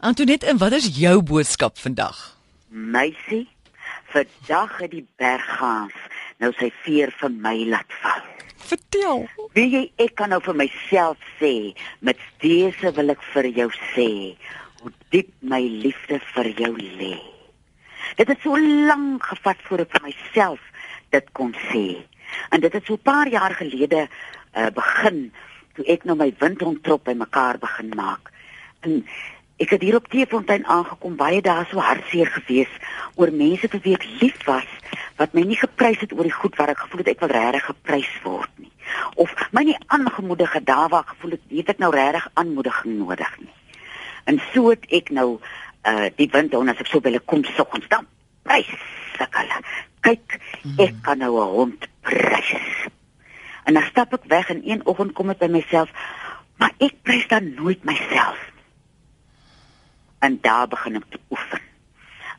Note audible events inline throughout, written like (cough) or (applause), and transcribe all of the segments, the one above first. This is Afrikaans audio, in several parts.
Antoinette, en wat is jou boodskap vandag? Meisie, vandag het die berggaans nou sy veer vir my laat val. Vertel. Wie jy ek kan nou vir myself sê, met dese wil ek vir jou sê, hoe diep my liefde vir jou lê. Dit het so lank gevat voor ek vir myself dit kon sê. En dit het so 'n paar jaar gelede uh, begin toe ek nou my windontrop bymekaar begin maak. En ek het hier op Teefontein aangekom baie dae so hartseer gewees oor mense vir wie ek lief was wat my nie geprys het oor die goed wat ek gevoel het ek wil regtig geprys word nie. Of my nie aangemoedig het daar waar ek gevoel het weet ek nou regtig aanmoediging nodig nie. En so het ek nou uh die wind dan as ek so wil kom soggens dan prys ek hulle. Kyk, ek kan nou 'n hond prys. En dan stap ek weg en een oggend kom ek by myself, maar ek prys dan nooit myself. En daar begin ek te oefen.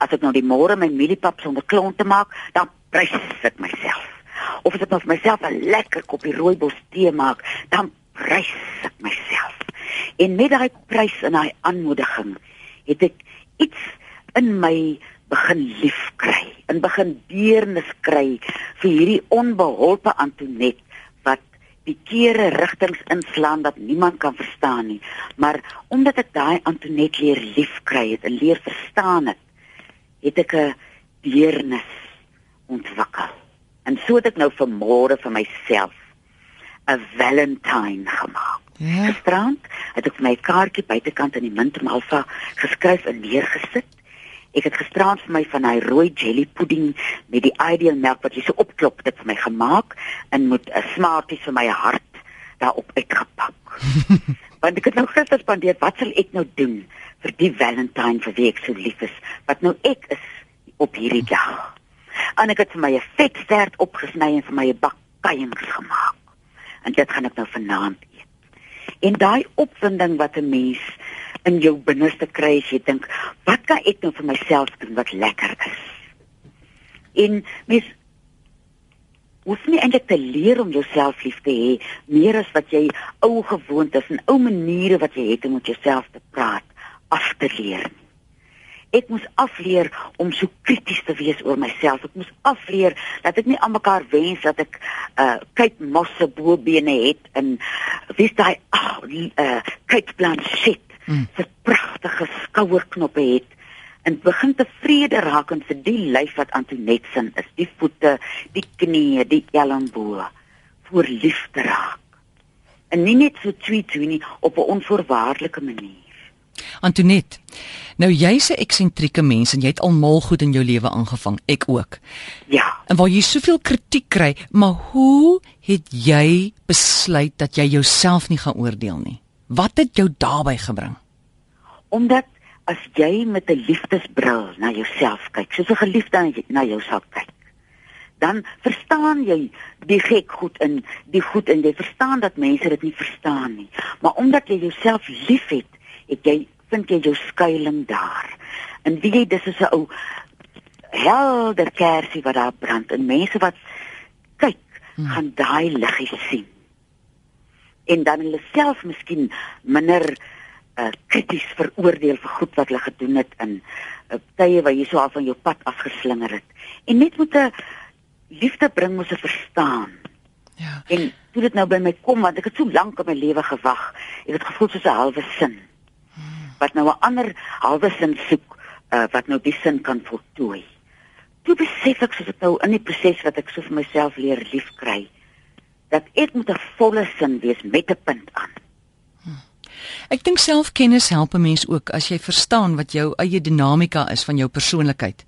As ek nou die môre my mieliepap sonder klont te maak, dan prys ek myself. Of as ek nou vir myself 'n lekker koppie rooibos tee maak, dan prys ek myself. En met daai prys en daai aanmoediging het ek iets in my begin lief kry en begin deernis kry vir hierdie onbeholpe Antonet wat die kere rigtings inslaan wat niemand kan verstaan nie maar omdat ek daai Antonet leer lief kry het en leer verstaan het het ek 'n deernis ontwikkel en so het ek nou vir môre vir myself 'n valentine gemaak Ja. Gisterand het ek my kaartjie buitekant in die Mintum Alpha geskryf en neergesit. Ek het gisterand vir my van hy rooi jelly pudding met die ideal melk wat jy so opklop dit vir my gemaak en met 'n smarties vir my hart daarop uitgepak. (laughs) Want ek het nou gister spandeer, wat sal ek nou doen vir die Valentine vir wie ek so lief is, wat nou ek is op hierdie dag. En ek het vir my 'n vetstert opgesny en vir my 'n bak kuiens gemaak. En dit gaan ek nou vanaand eet. En daai opwinding wat 'n mens in jou binneste kry as jy dink, wat kan ek nou vir myself doen wat lekker is? En mens hoef nie eintlik te leer om jouself lief te hê meer as wat jy ou gewoontes en ou maniere wat jy het om met jouself te praat af te leer. Ek moes afleer om so krities te wees oor myself. Ek moes afleer dat ek nie aan mekaar wens dat ek uh kyk mosse bobene het en wie's daai ag uh kyk Blanchett Mm. se pragtige skouerknoppe het en begin tevrede raak en vir die lyf wat Antoinette sin is, die voete, die knieë, die elmboë voor lief te raak. En nie net so twee twee nie op 'n onvoorwaardelike manier. Antoinette. Nou jy's 'n eksentrieke mens en jy het almal goed in jou lewe aangevang, ek ook. Ja, En waar jy soveel kritiek kry, maar hoe het jy besluit dat jy jouself nie gaan oordeel nie? Wat het jou daarbey gebring? omdat as jy met 'n liefdesbril na jouself kyk, soos 'n geliefde na jy- na jou sal kyk, dan verstaan jy die gek goed in die goed en jy verstaan dat mense dit nie verstaan nie. Maar omdat jy jouself liefhet, het jy vind jy jou skuilings daar. En wie jy dis is 'n ou helder kersie wat daar brand en mense wat kyk, hmm. gaan daai liggie sien. En dan hulle self miskien minder uh krities veroordeel vir goed wat hulle gedoen het in uh, tye waar jy so al van jou pad afgeslinger het. En net met 'n liefde bring mos 'n verstaan. Ja. En toe dit nou by my kom want ek het so lank in my lewe gewag. Ek het gevoel soos 'n halwe sin. Wat nou 'n ander halwe sin soek uh, wat nou die sin kan voltooi. Toe besef ek soos ek nou in die proses wat ek so vir myself leer liefkry dat ek moet 'n volle sin wees met 'n punt aan. Ek dink selfkennis help 'n mens ook as jy verstaan wat jou eie dinamika is van jou persoonlikheid.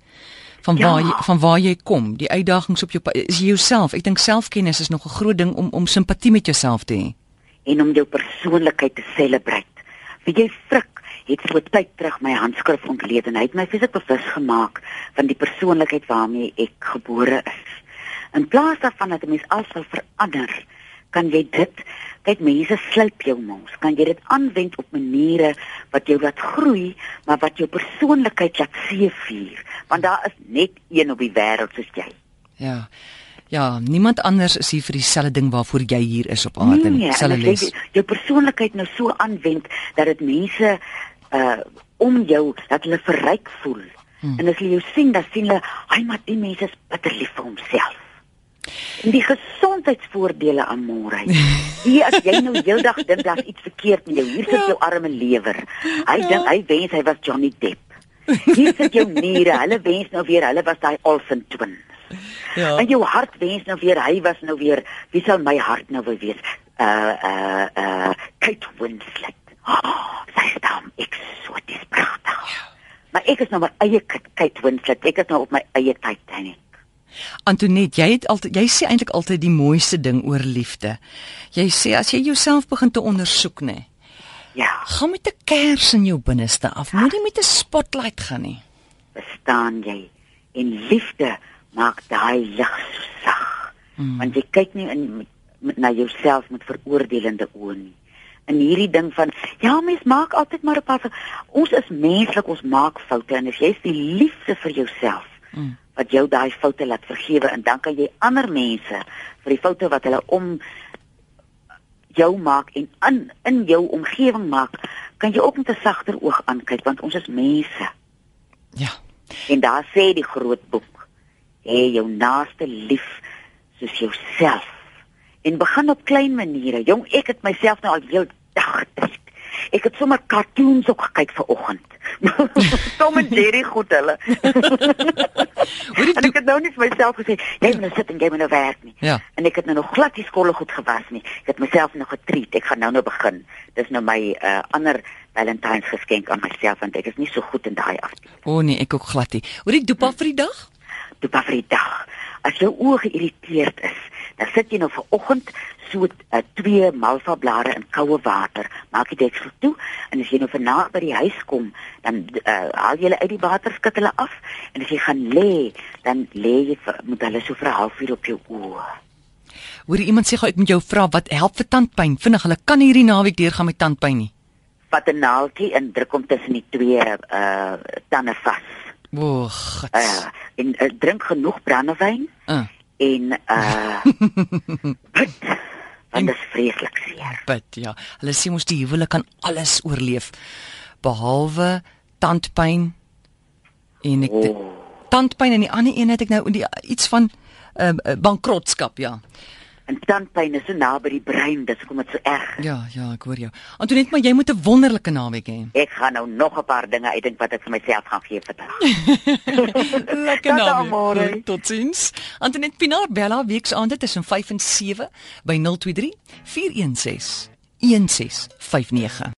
Van Ja. waar jy van waar jy kom, die uitdagings op jou is jy jouself. Ek dink selfkennis is nog 'n groot ding om om simpatie met jouself te hê. en om jou persoonlikheid te celebrate. Wie jy frik het so tyd terug my handskrif ontleed en hy het my fisies bewus gemaak van die persoonlikheid waarmee ek gebore is. In plaas daarvan dat 'n mens alles wil verander, kan jy dit kyk mense slyp jou mos, kan jy dit aanwend op maniere wat jou laat groei, maar wat jou persoonlikheid laat seëvier, want daar is net een op die wêreld soos jy. Ja. Ja, niemand anders is hier vir dieselfde ding waarvoor jy hier is op aarde nie. en Dieselfde les. jy jou persoonlikheid nou so aanwend dat dit mense uh om jou dat hulle verryk voel. Hmm. En as hulle jou sien, dan sien hulle, "Ai, maar die mens is bitter lief vir homself." En die gesondheidsvoordele aan môre. Hier as jy nou heeldag dink daar's iets verkeerd met jou, hier sit jou arme lewer. Hy Ja. dink hy wens hy was Johnny Depp. Hier sit jou niere, hulle wens nou weer hulle was daai Olsen twins. Ja. En jou hart wens nou weer hy was nou weer wie sal my hart nou wil wees? Uh uh uh Kate Winslet. Oh, sy staan eksoties pragtig. Maar ek is nou my eie Kate Kate Winslet. Ek is nou op my eie Titanic. Antoinette, jy het altyd jy sê eintlik altyd die mooiste ding oor liefde. Jy sê as jy jouself begin te ondersoek, nê, Ja, gaan met 'n kers in jou binneste af. Moenie met 'n spotlight gaan nie. bestaan jy en liefde maak daai lig sag. Hmm. Want jy kyk nie in met, met, na jouself met veroordelende oë nie. En hierdie ding van ja, mens maak altyd maar 'n paar. Ons is menslik, ons maak foute en as jy is die liefde vir jouself Mm. Wat jou daai foute laat vergewe en dan kan jy ander mense vir die foute wat hulle om jou maak en in in jou omgewing maak, kan jy ook met 'n sagter oog aankyk want ons is mense. Ja. En daar sê die groot boek: "Hê jou naaste lief soos jouself." En begin op klein maniere. Jong, ek het myself nou al heel. Ek het sommer cartoons ook gekyk vir oggend. (laughs) Tom en Jerry goed hulle. (laughs) Hoor jy ek het nou net vir myself gesê, jy moet nou sit en jy moet nou werk nie. Ja. En ek het nou nog glad die skolle goed gewas nie. Ek het myself nog getreat. Ek gaan nou nou begin. Dis nou my uh, ander Valentine's geskenk aan myself want ek is nie so goed in daai afdeling. O oh nee, ek ook glad nie. Hoor jy dopa vir die dag? toe pa vir die dag. As jou oë geïrriteerd is, dan sit jy nou vir oggend so uh, twee malva blare in koue water, maak die deksel toe en as jy nou vanaand by die huis kom, dan uh, haal jy hulle uit die water, skud hulle af en as jy gaan lê, dan lê jy met hulle so vir 'n halfuur op jou oë. Hoor iemand sê gou ek moet jou vra wat help vir tandpyn? Vinnig, hulle kan hierdie naweek deurgaan met tandpyn nie. Vat 'n naaldjie en druk hom tussen die twee uh tande vas. O, God. Uh en uh, drink genoeg brandewyn Uh, en uh (laughs) bid. Want dit is vreeslik seer. bid, ja. Hulle sê mos die huwelik kan alles oorleef behalwe tandpyn en ek oh. Tandpyn en die ander een het ek nou die iets van uh, bankrotskap, ja. En tandpyn is so naby die brein, dis hoekom dit so erg. is. Ja, ja, ek hoor jou. Antoinette, maar jy moet 'n wonderlike naweek hê. Ek gaan nou nog 'n paar dinge uitdink wat ek vir myself gaan gee vandag. (laughs) Lekker Tata, naweek. môre. Totsiens. Antoinette Pinaar Bella weeksaande tussen 5 en 7 by 023 416 1659.